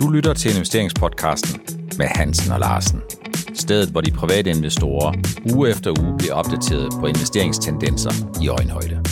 Du lytter til investeringspodcasten med Hansen og Larsen. Stedet, hvor de private investorer uge efter uge bliver opdateret på investeringstendenser i øjenhøjde.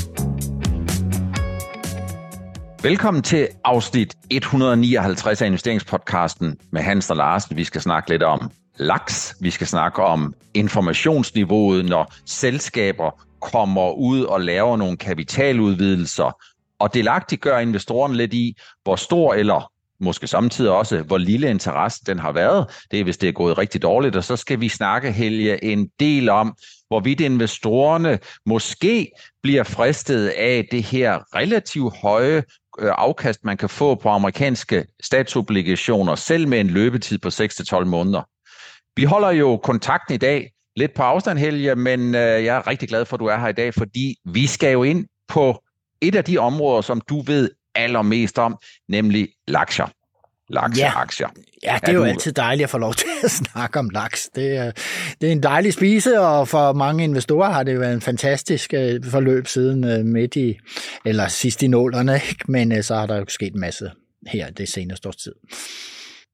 Velkommen til afsnit 159 af investeringspodcasten med Hansen og Larsen. Vi skal snakke lidt om laks. Vi skal snakke om informationsniveauet, når selskaber kommer ud og laver nogle kapitaludvidelser, og delagtigt gør investorerne lidt i, hvor stor eller måske samtidig også, hvor lille interesse den har været. Det er, hvis det er gået rigtig dårligt, og så skal vi snakke, Helge, en del om, hvorvidt investorerne måske bliver fristet af det her relativt høje øh, afkast, man kan få på amerikanske statsobligationer, selv med en løbetid på 6-12 måneder. Vi holder jo kontakten i dag lidt på afstand, Helge, men øh, jeg er rigtig glad for, at du er her i dag, fordi vi skal jo ind på et af de områder, som du ved allermest om, nemlig lakser. Lakseaktier. Ja, ja, det er, jo altid dejligt at få lov til at snakke om laks. Det er, det er en dejlig spise, og for mange investorer har det været en fantastisk øh, forløb siden øh, midt i, eller sidst i nålerne, ikke? men øh, så har der jo sket en masse her det seneste års tid.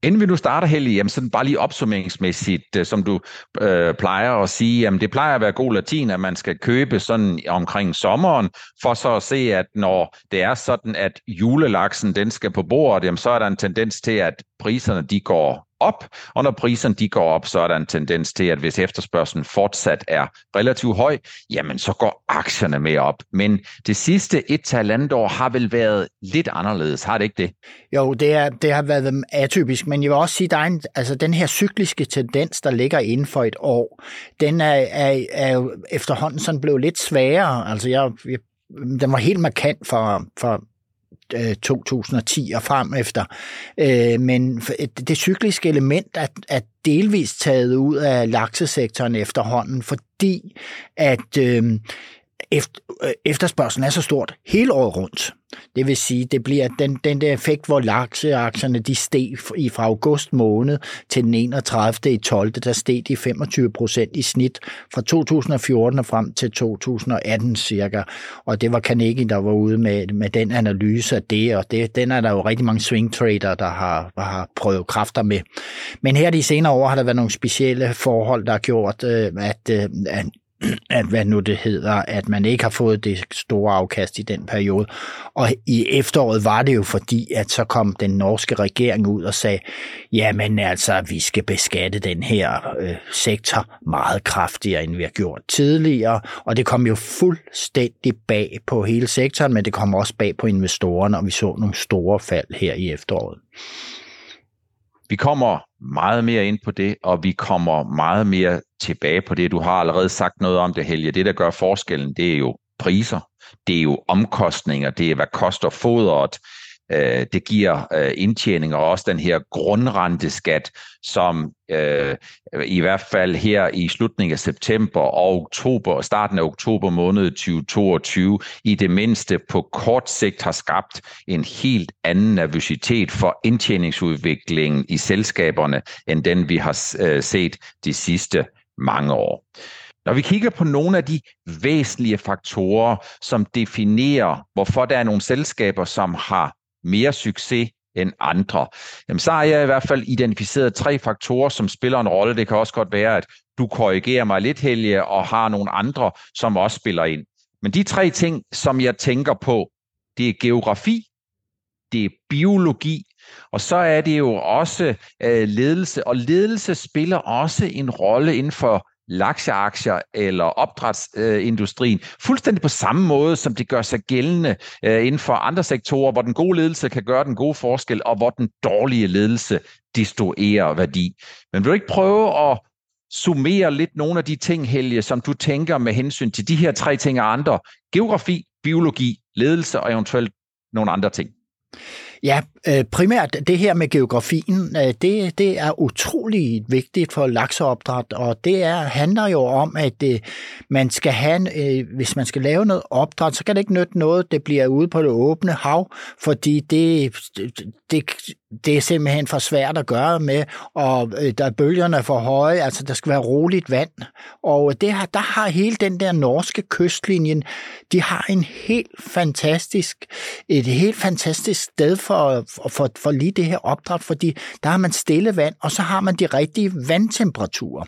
Inden vi nu starter, Helge, jamen sådan bare lige opsummeringsmæssigt, øh, som du øh, plejer at sige, jamen det plejer at være god latin, at man skal købe sådan omkring sommeren, for så at se, at når det er sådan, at julelaksen den skal på bordet, jamen så er der en tendens til, at priserne de går op, og når priserne de går op, så er der en tendens til, at hvis efterspørgselen fortsat er relativt høj, jamen så går aktierne med op. Men det sidste et til andet år har vel været lidt anderledes, har det ikke det? Jo, det, er, det har været atypisk, men jeg vil også sige, at der en, altså den her cykliske tendens, der ligger inden for et år, den er, er, er efterhånden sådan blevet lidt sværere. Altså jeg, jeg den var helt markant for, for Øh, 2010 og frem efter. Øh, men øh, det cykliske element er, er delvist taget ud af laksesektoren efterhånden, fordi at øh, Øh, efterspørgselen er så stort hele året rundt. Det vil sige, det bliver den, den der effekt, hvor lakseaktierne de steg i fra august måned til den 31. i 12. Der steg de 25 procent i snit fra 2014 og frem til 2018 cirka. Og det var Carnegie, der var ude med, med den analyse af det, og det, den er der jo rigtig mange swing trader, der har, har prøvet kræfter med. Men her de senere år har der været nogle specielle forhold, der har gjort, øh, at, øh, at at hvad nu det hedder, at man ikke har fået det store afkast i den periode. Og i efteråret var det jo fordi, at så kom den norske regering ud og sagde, jamen altså, vi skal beskatte den her øh, sektor meget kraftigere, end vi har gjort tidligere. Og det kom jo fuldstændig bag på hele sektoren, men det kom også bag på investorerne, og vi så nogle store fald her i efteråret. Vi kommer meget mere ind på det, og vi kommer meget mere tilbage på det. Du har allerede sagt noget om det, Helge. Det, der gør forskellen, det er jo priser, det er jo omkostninger, det er, hvad koster fodret, øh, det giver øh, indtjening, og også den her grundrenteskat, som øh, i hvert fald her i slutningen af september og oktober, starten af oktober måned 2022, i det mindste på kort sigt har skabt en helt anden nervøsitet for indtjeningsudviklingen i selskaberne, end den vi har øh, set de sidste mange år. Når vi kigger på nogle af de væsentlige faktorer, som definerer, hvorfor der er nogle selskaber, som har mere succes end andre, jamen så har jeg i hvert fald identificeret tre faktorer, som spiller en rolle. Det kan også godt være, at du korrigerer mig lidt, Helge, og har nogle andre, som også spiller ind. Men de tre ting, som jeg tænker på, det er geografi, det er biologi, og så er det jo også øh, ledelse, og ledelse spiller også en rolle inden for lakseaktier eller opdrætsindustrien, fuldstændig på samme måde, som det gør sig gældende øh, inden for andre sektorer, hvor den gode ledelse kan gøre den gode forskel, og hvor den dårlige ledelse destruerer værdi. Men vil du ikke prøve at summere lidt nogle af de ting, Helge, som du tænker med hensyn til de her tre ting og andre? Geografi, biologi, ledelse og eventuelt nogle andre ting. Ja, øh, primært det her med geografien, øh, det, det er utrolig vigtigt for lakseopdræt, og det er, handler jo om, at øh, man skal have, hvis man skal lave noget opdræt, så kan det ikke nytte noget, det bliver ude på det åbne hav, fordi det, det, det er simpelthen for svært at gøre med, og øh, der er bølgerne for høje, altså der skal være roligt vand. Og øh, det har, der har hele den der norske kystlinjen, de har en helt fantastisk, et helt fantastisk sted for, for, for lige det her opdræt, fordi der har man stille vand, og så har man de rigtige vandtemperaturer.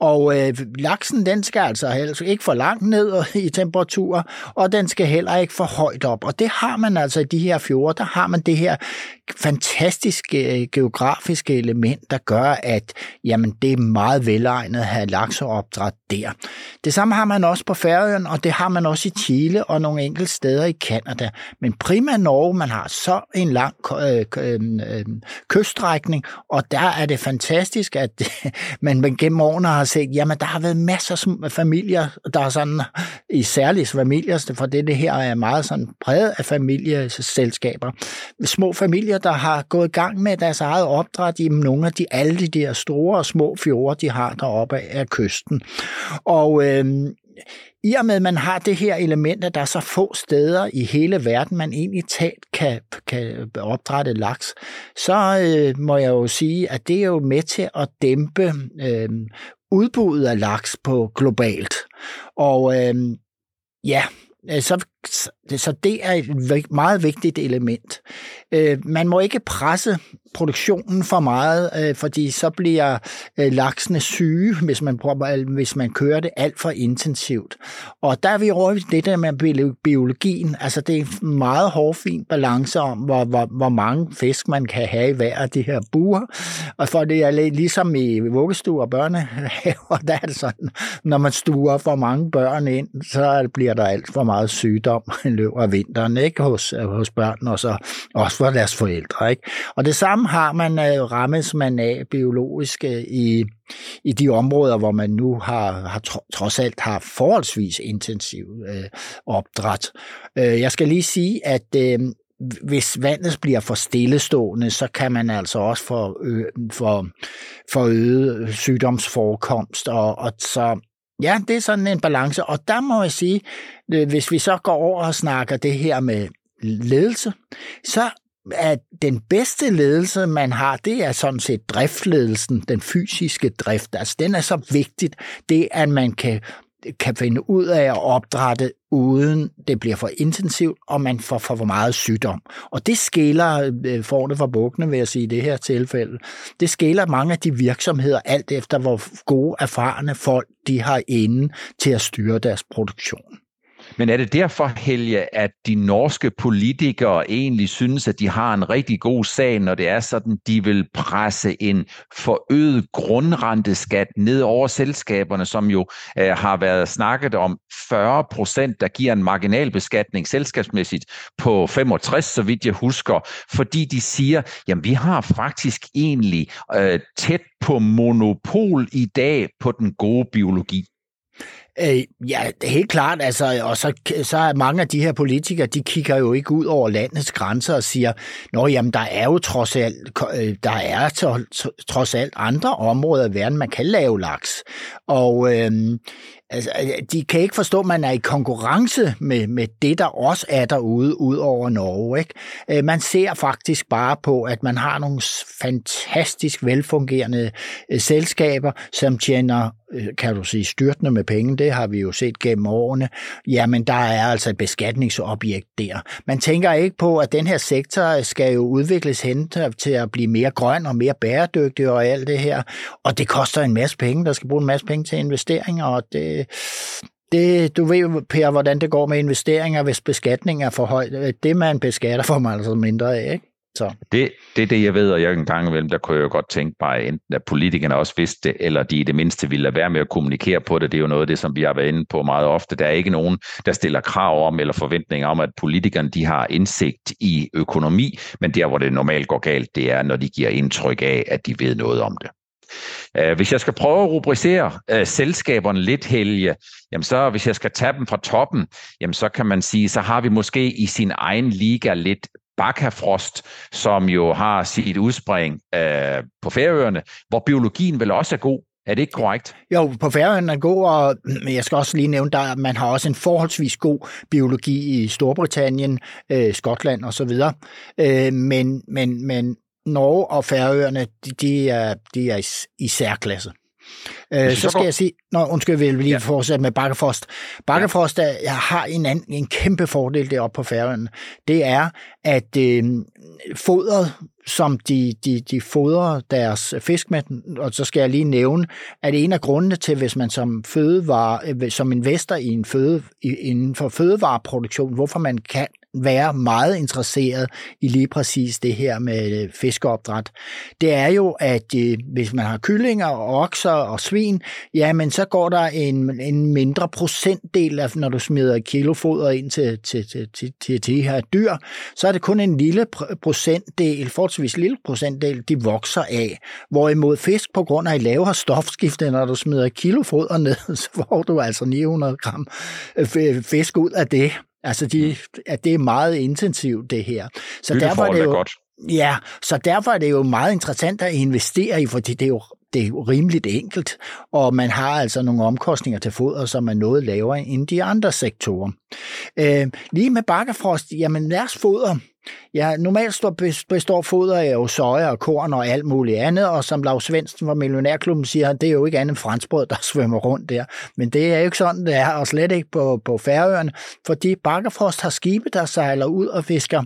Og øh, laksen, den skal altså, altså ikke for langt ned i temperatur, og den skal heller ikke for højt op. Og det har man altså i de her fjorde, der har man det her fantastiske øh, geografiske element, der gør, at jamen, det er meget velegnet at have lakseopdræt der. Det samme har man også på Færøen, og det har man også i Chile og nogle enkelte steder i Kanada. Men primært Norge, man har så en lang øh, øh, øh, kyststrækning, og der er det fantastisk, at man gennem årene har set, jamen der har været masser af familier, der er sådan, i særligt familier, for det, det her er meget sådan præget af familieselskaber. Små familier, der har gået i gang med deres eget opdræt i nogle af de, alle de der store og små fjorde, de har deroppe af kysten. Og øh, i og med, at man har det her element, at der er så få steder i hele verden, man egentlig talt kan, kan opdrætte laks, så øh, må jeg jo sige, at det er jo med til at dæmpe øh, udbuddet af laks på globalt. Og øhm, øh, ja, så så det er et meget vigtigt element. Øh, man må ikke presse produktionen for meget, øh, fordi så bliver øh, laksene syge, hvis man, prøver, hvis man kører det alt for intensivt. Og der er vi over det der med biologien. Altså det er en meget hårfin balance om, hvor, hvor, hvor mange fisk man kan have i hver af de her buer. Og for det er ligesom i vuggestuer og børnehaver, der er det sådan, når man stuer for mange børn ind, så bliver der alt for meget sygdom i løbet af vinteren ikke? Hos, øh, hos børn, og så også for deres forældre. Ikke? Og det samme har man, øh, rammes man af biologisk øh, i, i de områder, hvor man nu har, har trods alt har forholdsvis intensiv øh, opdræt. Jeg skal lige sige, at øh, hvis vandet bliver for stillestående, så kan man altså også få, øh, for, for øget sygdomsforekomst, og, og så Ja, det er sådan en balance, og der må jeg sige, øh, hvis vi så går over og snakker det her med ledelse, så at den bedste ledelse, man har, det er sådan set driftledelsen, den fysiske drift. Altså, den er så vigtigt, det at man kan kan finde ud af at opdrætte, uden det bliver for intensivt, og man får for, meget sygdom. Og det skiller øh, forne fra bukkene, vil jeg sige i det her tilfælde. Det skiller mange af de virksomheder, alt efter hvor gode, erfarne folk de har inde til at styre deres produktion. Men er det derfor, Helge, at de norske politikere egentlig synes, at de har en rigtig god sag, når det er sådan, de vil presse en forøget grundrenteskat ned over selskaberne, som jo øh, har været snakket om 40 procent, der giver en marginalbeskatning selskabsmæssigt på 65, så vidt jeg husker, fordi de siger, jamen vi har faktisk egentlig øh, tæt på monopol i dag på den gode biologi. Øh, ja, helt klart. Altså, og så, så er mange af de her politikere, de kigger jo ikke ud over landets grænser og siger, nå jamen, der er jo trods alt, øh, der er trods alt andre områder i verden, man kan lave laks. Og øh, Altså, øh, de kan ikke forstå, at man er i konkurrence med, med det, der også er derude, ud over Norge. Ikke? Øh, man ser faktisk bare på, at man har nogle fantastisk velfungerende øh, selskaber, som tjener, kan du sige, styrtende med penge. Det har vi jo set gennem årene. Jamen, der er altså et beskatningsobjekt der. Man tænker ikke på, at den her sektor skal jo udvikles hen til at blive mere grøn og mere bæredygtig og alt det her. Og det koster en masse penge. Der skal bruge en masse penge til investeringer, og det, det, du ved Per, hvordan det går med investeringer, hvis beskatningen er for høj. Det, man beskatter, får man altså mindre af, ikke? Så. Det, det er det, jeg ved, og jeg en gang imellem, der kunne jeg jo godt tænke mig, enten at politikerne også vidste det, eller de i det mindste ville lade være med at kommunikere på det. Det er jo noget af det, som vi har været inde på meget ofte. Der er ikke nogen, der stiller krav om eller forventninger om, at politikerne de har indsigt i økonomi, men der, hvor det normalt går galt, det er, når de giver indtryk af, at de ved noget om det. Øh, hvis jeg skal prøve at rubricere øh, selskaberne lidt, Helge, jamen så hvis jeg skal tage dem fra toppen, jamen så kan man sige, så har vi måske i sin egen liga lidt Bakkafrost, som jo har sit udspring øh, på Færøerne, hvor biologien vel også er god. Er det ikke korrekt? Jo, på Færøerne er god, og jeg skal også lige nævne, at man har også en forholdsvis god biologi i Storbritannien, øh, Skotland osv. Øh, men, men, men Norge og Færøerne, de, de, er, de er i, i særklasse. Øh, så skal jeg sige, nå, undskyld, vi vil lige ja. fortsætte med Bakkefrost. Bakkefrost er, jeg har en, anden, en kæmpe fordel deroppe på færøen. Det er, at øh, fodret, som de, de, de fodrer deres fisk med, og så skal jeg lige nævne, at en af grundene til, hvis man som fødevare, øh, som investor i en føde, inden for fødevareproduktion, hvorfor man kan være meget interesseret i lige præcis det her med øh, fiskeopdræt, det er jo, at øh, hvis man har kyllinger og okser og svin, jamen så går der en, en mindre procentdel af, når du smider kilofoder kilo foder ind til, til, til, til, til de her dyr, så er det kun en lille procentdel, forholdsvis lille procentdel, de vokser af. Hvorimod fisk på grund af et lavere stofskifte, når du smider kilofoder kilo foder ned, så får du altså 900 gram øh, fisk ud af det. Altså, de, mm. at det er meget intensivt, det her. Så derfor er det jo, godt. Ja, så derfor er det jo meget interessant at investere i, fordi det er jo det er jo rimeligt enkelt, og man har altså nogle omkostninger til foder, som er noget lavere end de andre sektorer. Øh, lige med bakkefrost, jamen deres foder, Ja, normalt består foder af jo soja og korn og alt muligt andet, og som Lars Svendsen fra Millionærklubben siger, det er jo ikke andet end franskbrød, der svømmer rundt der. Men det er jo ikke sådan, det er, og slet ikke på, på Færøerne, fordi Bakkerfrost har skibe, der sejler ud og fisker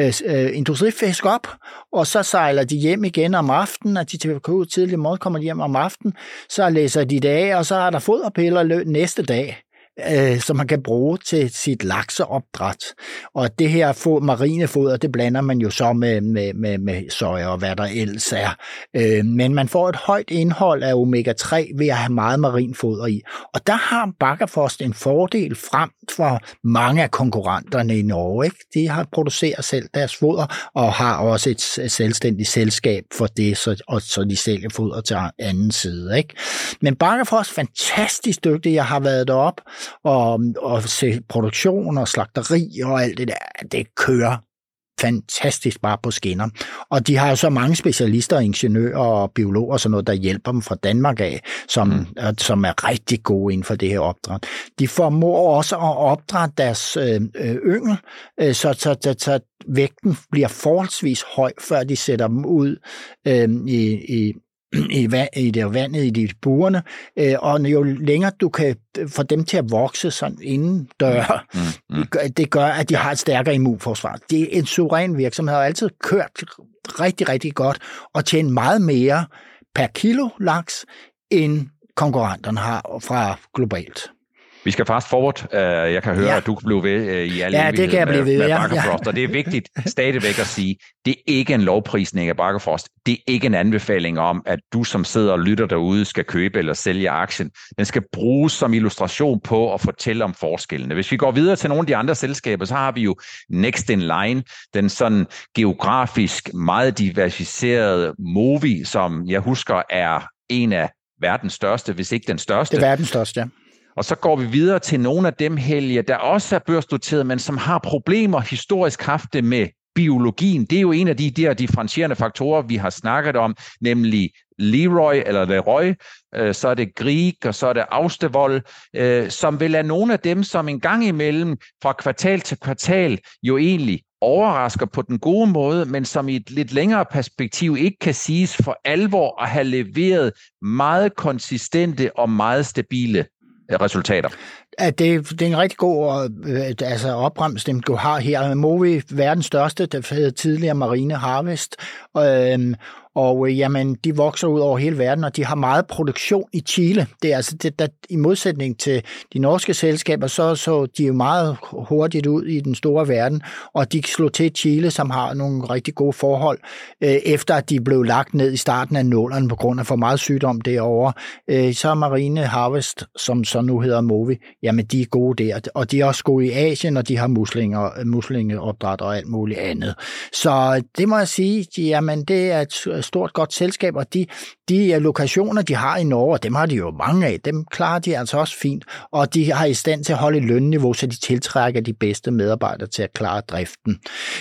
øh, øh, industrifisk op, og så sejler de hjem igen om aftenen, og de til ud tidlig morgen kommer de hjem om aftenen, så læser de det af, og så er der foderpiller næste dag øh, som man kan bruge til sit lakseopdræt. Og det her marinefoder, det blander man jo så med, med, med, med soja og hvad der ellers er. Øh, men man får et højt indhold af omega-3 ved at have meget marinfoder i. Og der har Bakkerfost en fordel frem for mange af konkurrenterne i Norge. Ikke? De har produceret selv deres foder og har også et selvstændigt selskab for det, så, og så de sælger foder til anden side. Ikke? Men Bakkerfost fantastisk dygtig. Jeg har været derop og, og se produktion og slagteri og alt det der, det kører fantastisk bare på skinner. Og de har jo så mange specialister, ingeniører og biologer og sådan noget, der hjælper dem fra Danmark af, som, mm. som er rigtig gode inden for det her opdræt. De formår også at opdrætte deres øh, øh yngel, øh, så, så, så, så vægten bliver forholdsvis høj, før de sætter dem ud øh, i, i, i, vand, i det vandet i de burene, øh, og jo længere du kan få dem til at vokse sådan inden dør, mm, mm. mm. Det, gør, det gør, at de har et stærkere immunforsvar. Det er en suveræn virksomhed, har altid kørt rigtig, rigtig godt og tjent meget mere per kilo laks, end konkurrenterne har fra globalt. Vi skal fast forward. Uh, jeg kan høre, ja. at du kan blive ved uh, i alle Ja, det kan jeg blive ved, med, ja. ja. Og det er vigtigt stadigvæk at sige, det er ikke en lovprisning af Bakkefrost. Det er ikke en anbefaling om, at du som sidder og lytter derude skal købe eller sælge aktien. Den skal bruges som illustration på at fortælle om forskellene. Hvis vi går videre til nogle af de andre selskaber, så har vi jo Next in Line, den sådan geografisk meget diversificerede Movi, som jeg husker er en af verdens største, hvis ikke den største. Det er verdens største, ja. Og så går vi videre til nogle af dem, Helge, der også er børsnoteret, men som har problemer historisk haft det med biologien. Det er jo en af de der differentierende faktorer, vi har snakket om, nemlig Leroy eller Leroy, øh, så er det Grieg, og så er det Austevold, øh, som vil er nogle af dem, som en gang imellem fra kvartal til kvartal jo egentlig overrasker på den gode måde, men som i et lidt længere perspektiv ikke kan siges for alvor at have leveret meget konsistente og meget stabile resultater? At det, det er en rigtig god øh, øh altså opremsning, du har her. Movi, verdens største, der tidligere Marine Harvest, øh, og øh, jamen, de vokser ud over hele verden, og de har meget produktion i Chile. Det er altså det, der, i modsætning til de norske selskaber, så så de jo meget hurtigt ud i den store verden, og de slog til Chile, som har nogle rigtig gode forhold, øh, efter at de blev lagt ned i starten af nålerne på grund af for meget sygdom derovre. Øh, så er Marine Harvest, som så nu hedder Movi, jamen de er gode der, og de er også gode i Asien, og de har muslinger, muslingeopdræt og alt muligt andet. Så det må jeg sige, jamen det er et Øh, stort godt selskab, og de, de øh, lokationer, de har i Norge, dem har de jo mange af, dem klarer de altså også fint, og de har i stand til at holde lønniveau, så de tiltrækker de bedste medarbejdere til at klare driften.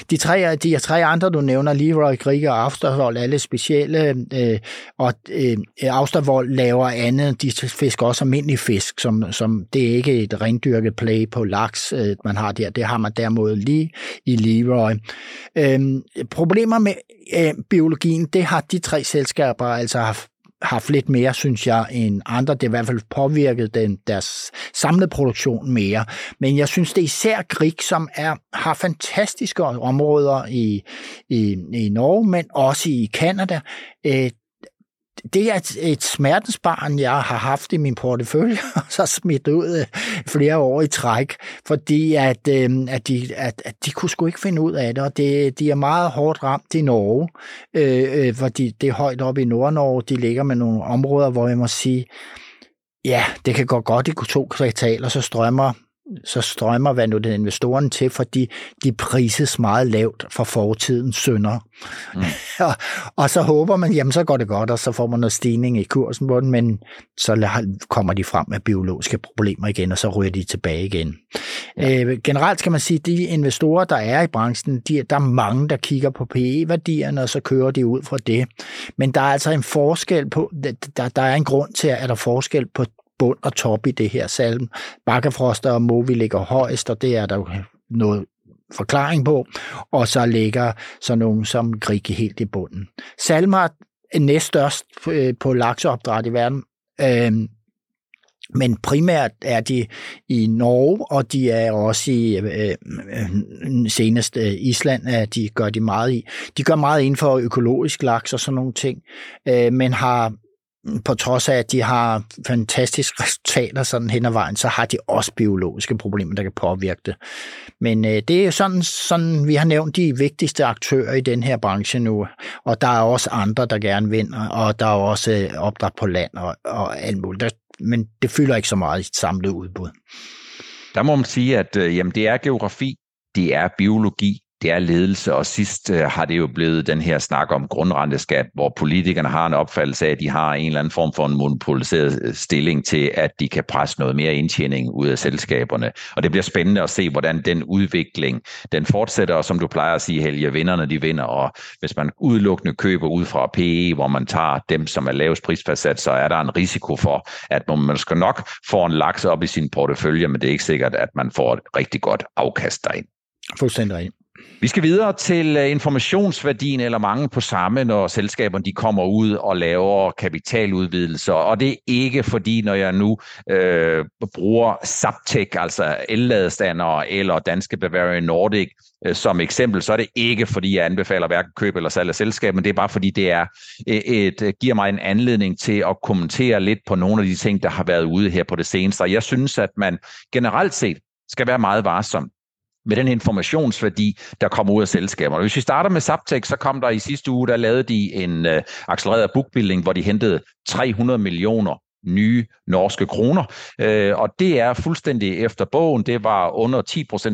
De tre, de tre andre, du nævner, Leroy, Grieg og Afstervold, alle specielle, øh, og øh, Afstervold laver andet, de fisker også almindelig fisk, som, som det er ikke et rendyrket play på laks, øh, man har der, det har man derimod lige i Leroy. Øh, problemer med øh, biologien, det har de tre selskaber altså haft haft lidt mere, synes jeg, end andre. Det har i hvert fald påvirket den, deres samlede produktion mere. Men jeg synes, det er især Grig, som er, har fantastiske områder i, i, i Norge, men også i Kanada. Øh, det er et, et smertensbarn, jeg har haft i min portefølje, og så smidt ud øh, flere år i træk, fordi at, øh, at, de, at, at de kunne sgu ikke finde ud af det, og det, de er meget hårdt ramt i Norge, øh, øh, fordi det er højt oppe i Nord-Norge, de ligger med nogle områder, hvor jeg må sige, ja, det kan gå godt i to kvartaler, så strømmer så strømmer hvad nu den investoren til, fordi de prises meget lavt for fortidens synder. Mm. og, og så håber man, jamen så går det godt, og så får man noget stigning i kursen på den, men så kommer de frem med biologiske problemer igen, og så ryger de tilbage igen. Ja. Øh, generelt skal man sige, at de investorer, der er i branchen, de, der er mange, der kigger på PE-værdierne, og så kører de ud fra det. Men der er altså en forskel på, der, der er en grund til, at der er forskel på bund og top i det her salm. Bakkefroster og Movi ligger højst, og det er der jo noget forklaring på, og så ligger så nogen som Grigge helt i bunden. Salmer er næststørst øh, på lakseopdræt i verden, øhm, men primært er de i Norge, og de er også i øh, øh senest øh, Island, at de gør de meget i. De gør meget inden for økologisk laks og sådan nogle ting, øh, men har på trods af, at de har fantastiske resultater sådan hen ad vejen, så har de også biologiske problemer, der kan påvirke det. Men øh, det er sådan, sådan, vi har nævnt de vigtigste aktører i den her branche nu, og der er også andre, der gerne vinder, og der er også øh, opdræt på land og, og alt muligt. Der, men det fylder ikke så meget i et samlet udbud. Der må man sige, at øh, jamen, det er geografi, det er biologi, det er ledelse, og sidst øh, har det jo blevet den her snak om grundrenteskat, hvor politikerne har en opfattelse af, at de har en eller anden form for en monopoliseret øh, stilling til, at de kan presse noget mere indtjening ud af selskaberne. Og det bliver spændende at se, hvordan den udvikling, den fortsætter, og som du plejer at sige, Helge, vinderne de vinder, og hvis man udelukkende køber ud fra PE, hvor man tager dem, som er lavest prisfastsat, så er der en risiko for, at man skal nok få en laks op i sin portefølje, men det er ikke sikkert, at man får et rigtig godt afkast derind. Fuldstændig rigtigt. Vi skal videre til øh, informationsværdien eller mange på samme, når selskaberne de kommer ud og laver kapitaludvidelser. Og det er ikke fordi, når jeg nu øh, bruger Zaptec, altså elladestandere eller danske Bavarian Nordic øh, som eksempel, så er det ikke fordi, jeg anbefaler hverken køb eller salg af selskab, men det er bare fordi, det er øh, et, et, giver mig en anledning til at kommentere lidt på nogle af de ting, der har været ude her på det seneste. jeg synes, at man generelt set skal være meget varsom med den informationsværdi, der kommer ud af selskaberne. Hvis vi starter med Zaptec, så kom der i sidste uge, der lavede de en øh, accelereret bookbuilding, hvor de hentede 300 millioner nye norske kroner. Øh, og det er fuldstændig efter bogen. Det var under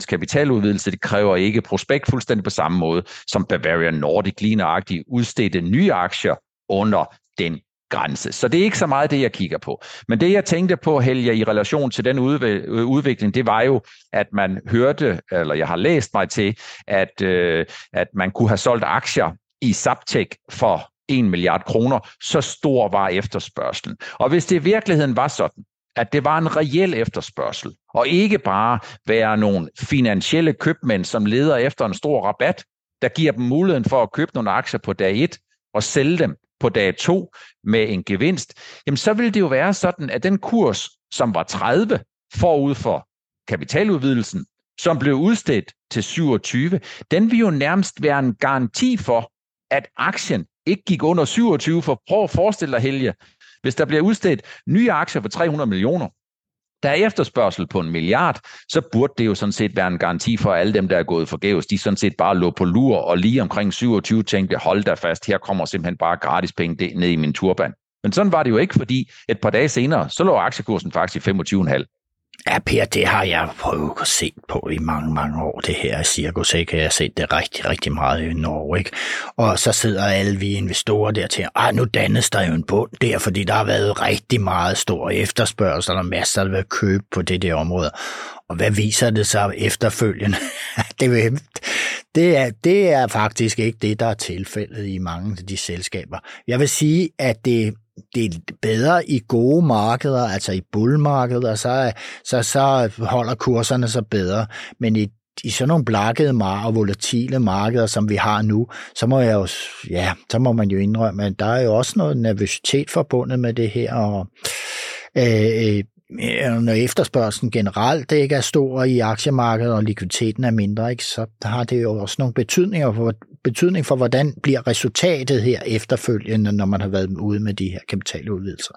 10% kapitaludvidelse. Det kræver ikke prospekt fuldstændig på samme måde, som Bavarian Nordic ligneragtigt udstedte nye aktier under den grænse. Så det er ikke så meget det, jeg kigger på. Men det, jeg tænkte på, Helge, i relation til den øh, udvikling, det var jo, at man hørte, eller jeg har læst mig til, at, øh, at man kunne have solgt aktier i Zaptec for 1 milliard kroner. Så stor var efterspørgselen. Og hvis det i virkeligheden var sådan, at det var en reel efterspørgsel, og ikke bare være nogle finansielle købmænd, som leder efter en stor rabat, der giver dem muligheden for at købe nogle aktier på dag 1 og sælge dem på dag 2 med en gevinst, jamen så vil det jo være sådan, at den kurs, som var 30 forud for kapitaludvidelsen, som blev udstedt til 27, den vil jo nærmest være en garanti for, at aktien ikke gik under 27, for prøv at forestille dig, Helge, hvis der bliver udstedt nye aktier for 300 millioner, der er efterspørgsel på en milliard, så burde det jo sådan set være en garanti for alle dem, der er gået forgæves. De sådan set bare lå på lur og lige omkring 27 tænkte, hold da fast, her kommer simpelthen bare gratis penge ned i min turban. Men sådan var det jo ikke, fordi et par dage senere, så lå aktiekursen faktisk i 25,5. Ja, Per, det har jeg prøvet at se på i mange, mange år, det her cirkus, ikke? Jeg har set det rigtig, rigtig meget i Norge, ikke? Og så sidder alle vi investorer der til, ah, nu dannes der jo en bund der, fordi der har været rigtig meget stor efterspørgsel, og der er masser, der vil købe på det der område. Og hvad viser det sig efterfølgende? det, det, er, det er faktisk ikke det, der er tilfældet i mange af de selskaber. Jeg vil sige, at det det er bedre i gode markeder, altså i bullmarkeder, så, så, så holder kurserne sig bedre. Men i i sådan nogle blakkede og volatile markeder, som vi har nu, så må jeg jo, ja, så må man jo indrømme, at der er jo også noget nervøsitet forbundet med det her, og øh, øh, når efterspørgselen generelt ikke er stor i aktiemarkedet, og likviditeten er mindre, ikke, så har det jo også nogle betydninger for, betydning for, hvordan bliver resultatet her efterfølgende, når man har været ude med de her kapitaludvidelser.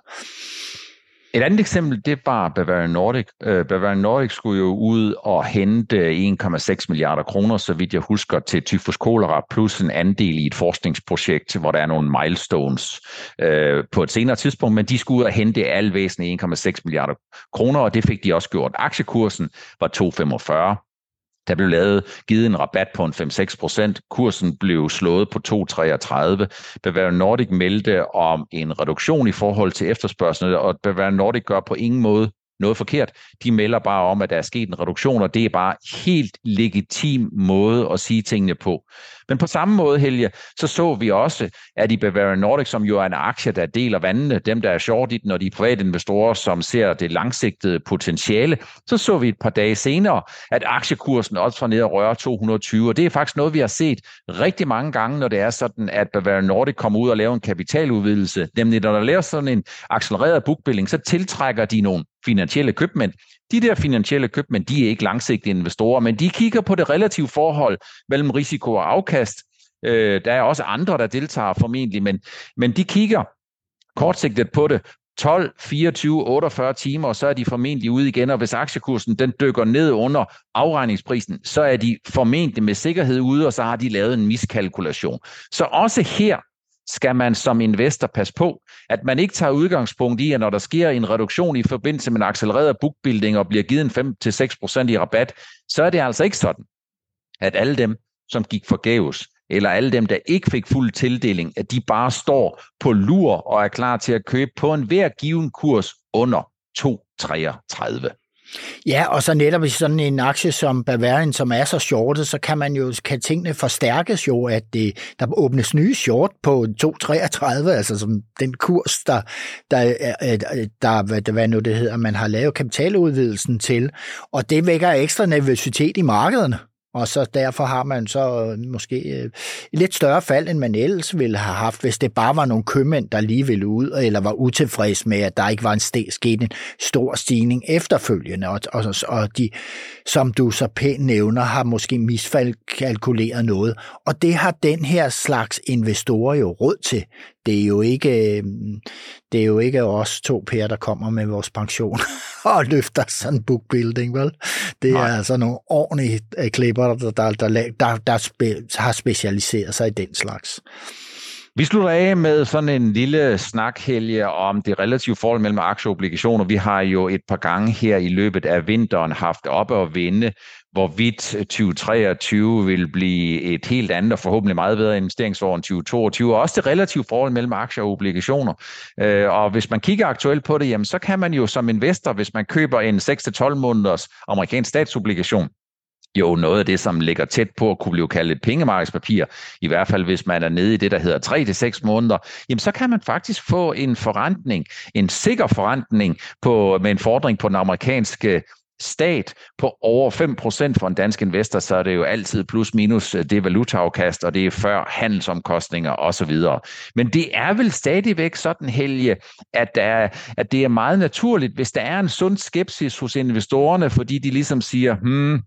Et andet eksempel, det var Bavarian Nordic. Øh, Bavarian Nordic skulle jo ud og hente 1,6 milliarder kroner, så vidt jeg husker, til tyfus kolera, plus en andel i et forskningsprojekt, hvor der er nogle milestones uh, på et senere tidspunkt, men de skulle ud og hente al væsentligt 1,6 milliarder kroner, og det fik de også gjort. Aktiekursen var 2,45. Der blev lavet, givet en rabat på en 5-6 procent. Kursen blev slået på 2,33. Bavarian Nordic meldte om en reduktion i forhold til efterspørgsel, og Bavarian Nordic gør på ingen måde noget forkert. De melder bare om, at der er sket en reduktion, og det er bare helt legitim måde at sige tingene på. Men på samme måde, Helge, så så vi også, at i Bavarian Nordic, som jo er en aktie, der deler vandene, dem der er short i den, og de private investorer, som ser det langsigtede potentiale, så så vi et par dage senere, at aktiekursen også var nede og røre 220, og det er faktisk noget, vi har set rigtig mange gange, når det er sådan, at Bavarian Nordic kommer ud og laver en kapitaludvidelse. Nemlig, når der laver sådan en accelereret bookbuilding, så tiltrækker de nogle finansielle købmænd. De der finansielle købmænd, de er ikke langsigtede investorer, men de kigger på det relative forhold mellem risiko og afkast. Øh, der er også andre, der deltager formentlig, men, men de kigger kortsigtet på det. 12, 24, 48 timer, og så er de formentlig ude igen, og hvis aktiekursen den dykker ned under afregningsprisen, så er de formentlig med sikkerhed ude, og så har de lavet en miskalkulation. Så også her skal man som investor passe på, at man ikke tager udgangspunkt i, at når der sker en reduktion i forbindelse med en accelereret bookbuilding og bliver givet en 5-6% i rabat, så er det altså ikke sådan, at alle dem, som gik forgæves, eller alle dem, der ikke fik fuld tildeling, at de bare står på lur og er klar til at købe på en hver given kurs under 2,33. Ja, og så netop i sådan en aktie som Bavarian, som er så shortet, så kan man jo, kan tingene forstærkes jo, at det, der åbnes nye short på 2,33, altså som den kurs, der, der, der, der, hvad, hvad nu det hedder, man har lavet kapitaludvidelsen til, og det vækker ekstra nervøsitet i markederne og så derfor har man så øh, måske øh, et lidt større fald, end man ellers ville have haft, hvis det bare var nogle købmænd, der lige ville ud, eller var utilfredse med, at der ikke var en st- sket en stor stigning efterfølgende, og, og, og de, som du så pænt nævner, har måske miskalkuleret noget. Og det har den her slags investorer jo råd til. Det er jo ikke, det er jo ikke os to pærer, der kommer med vores pension og løfter sådan bookbuilding, vel? Det er Nej. altså nogle ordentlige øh, klipper, der, der, der, der, der spe, har specialiseret sig i den slags. Vi slutter af med sådan en lille snak, Helge, om det relative forhold mellem aktie og obligationer. Vi har jo et par gange her i løbet af vinteren haft op og vinde hvorvidt øh, 2023 vil blive et helt andet og forhåbentlig meget bedre investeringsår end 2022, og også det relative forhold mellem aktier og obligationer. Øh, og hvis man kigger aktuelt på det, jamen, så kan man jo som investor, hvis man køber en 6-12 måneders amerikansk statsobligation, jo noget af det, som ligger tæt på at kunne blive kaldt et pengemarkedspapir, i hvert fald hvis man er nede i det, der hedder 3-6 måneder, jamen så kan man faktisk få en forrentning, en sikker forrentning på, med en fordring på den amerikanske stat på over 5% for en dansk investor, så er det jo altid plus minus øh, det valutaafkast, og det er før handelsomkostninger osv. Men det er vel stadigvæk sådan, Helge, at, der er, at det er meget naturligt, hvis der er en sund skepsis hos investorerne, fordi de ligesom siger, hmm,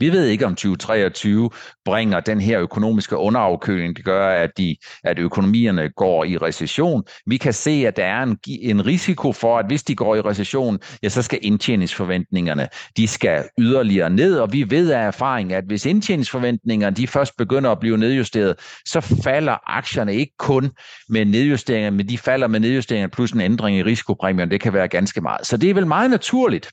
vi ved ikke, om 2023 bringer den her økonomiske underafkøling, det gør, at, de, at økonomierne går i recession. Vi kan se, at der er en, en risiko for, at hvis de går i recession, ja, så skal indtjeningsforventningerne, de skal yderligere ned, og vi ved af erfaring, at hvis indtjeningsforventningerne de først begynder at blive nedjusteret, så falder aktierne ikke kun med nedjusteringer, men de falder med nedjusteringer plus en ændring i risikopræmien. Det kan være ganske meget. Så det er vel meget naturligt,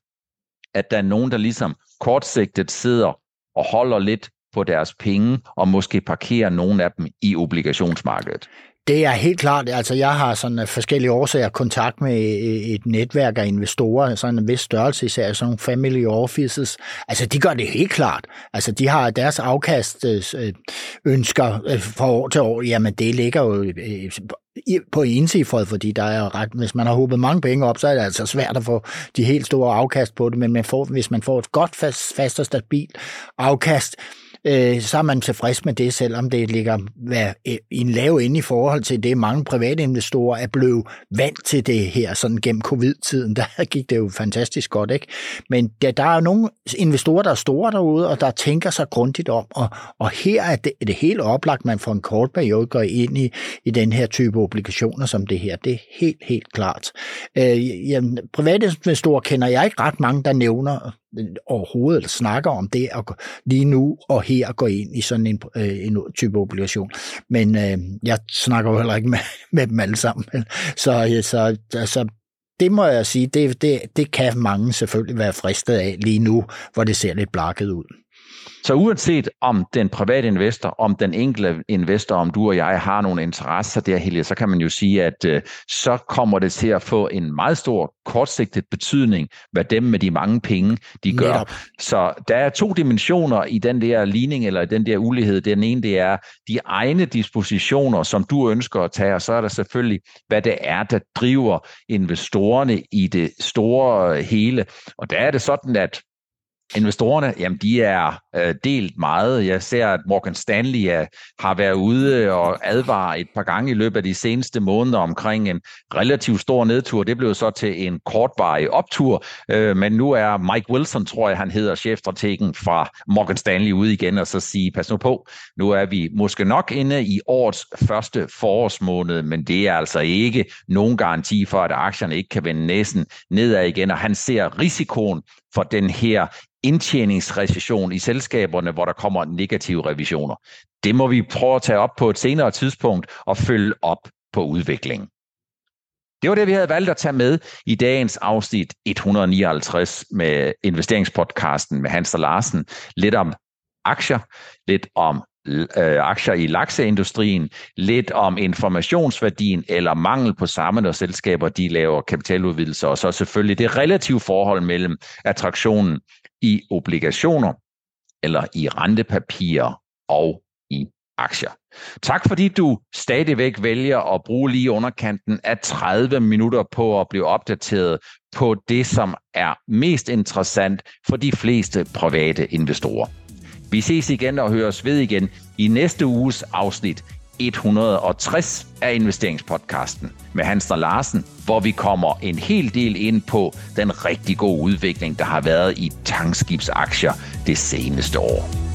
at der er nogen, der ligesom kortsigtet sidder og holder lidt på deres penge, og måske parkerer nogle af dem i obligationsmarkedet. Det er helt klart. Altså, jeg har sådan øh, forskellige årsager kontakt med øh, øh, et netværk af investorer, sådan en vis størrelse, især sådan nogle family offices. Altså, de gør det helt klart. Altså, de har deres afkast ønsker fra år til år. Jamen, det ligger jo på ensifret, fordi der er ret, hvis man har håbet mange penge op, så er det altså svært at få de helt store afkast på det, men man får, hvis man får et godt, fast, fast og stabilt afkast, øh, så er man tilfreds med det, selvom det ligger i en lav ende i forhold til det, mange private investorer er blevet vant til det her, sådan gennem covid-tiden, der gik det jo fantastisk godt, ikke? Men der, der er jo nogle investorer, der er store derude, og der tænker sig grundigt om, og, og her er det, er det helt oplagt, man for en kort periode går ind i, i den her type obligationer som det her. Det er helt, helt klart. Øh, jamen, private investorer kender jeg ikke ret mange, der nævner overhovedet eller snakker om det at lige nu og her gå ind i sådan en, øh, en type obligation. Men øh, jeg snakker jo heller ikke med, med dem alle sammen. Så, så, så altså, det må jeg sige, det, det, det kan mange selvfølgelig være fristet af lige nu, hvor det ser lidt blakket ud. Så uanset om den private investor, om den enkelte investor, om du og jeg har nogle interesser der, Helge, så kan man jo sige, at øh, så kommer det til at få en meget stor kortsigtet betydning, hvad dem med de mange penge, de gør. Netop. Så der er to dimensioner i den der ligning, eller i den der ulighed. Den ene, det er de egne dispositioner, som du ønsker at tage, og så er der selvfølgelig, hvad det er, der driver investorerne i det store hele. Og der er det sådan, at Investorerne, jamen de er øh, delt meget. Jeg ser, at Morgan Stanley er, har været ude og advare et par gange i løbet af de seneste måneder omkring en relativt stor nedtur. Det blev så til en kortvarig optur, øh, men nu er Mike Wilson, tror jeg han hedder, chefstrategen fra Morgan Stanley ude igen og så sige, pas nu på, nu er vi måske nok inde i årets første forårsmåned, men det er altså ikke nogen garanti for, at aktierne ikke kan vende næsen nedad igen, og han ser risikoen for den her indtjeningsrecession i selskaberne, hvor der kommer negative revisioner. Det må vi prøve at tage op på et senere tidspunkt og følge op på udviklingen. Det var det, vi havde valgt at tage med i dagens afsnit 159 med investeringspodcasten med Hans og Larsen. Lidt om aktier, lidt om øh, aktier i lakseindustrien, lidt om informationsværdien eller mangel på samme, når selskaber de laver kapitaludvidelser, og så selvfølgelig det relative forhold mellem attraktionen i obligationer eller i rentepapirer og i aktier. Tak fordi du stadigvæk vælger at bruge lige underkanten af 30 minutter på at blive opdateret på det, som er mest interessant for de fleste private investorer. Vi ses igen og høres ved igen i næste uges afsnit 160 af investeringspodcasten med Hans Larsen, hvor vi kommer en hel del ind på den rigtig gode udvikling, der har været i tankskibsaktier det seneste år.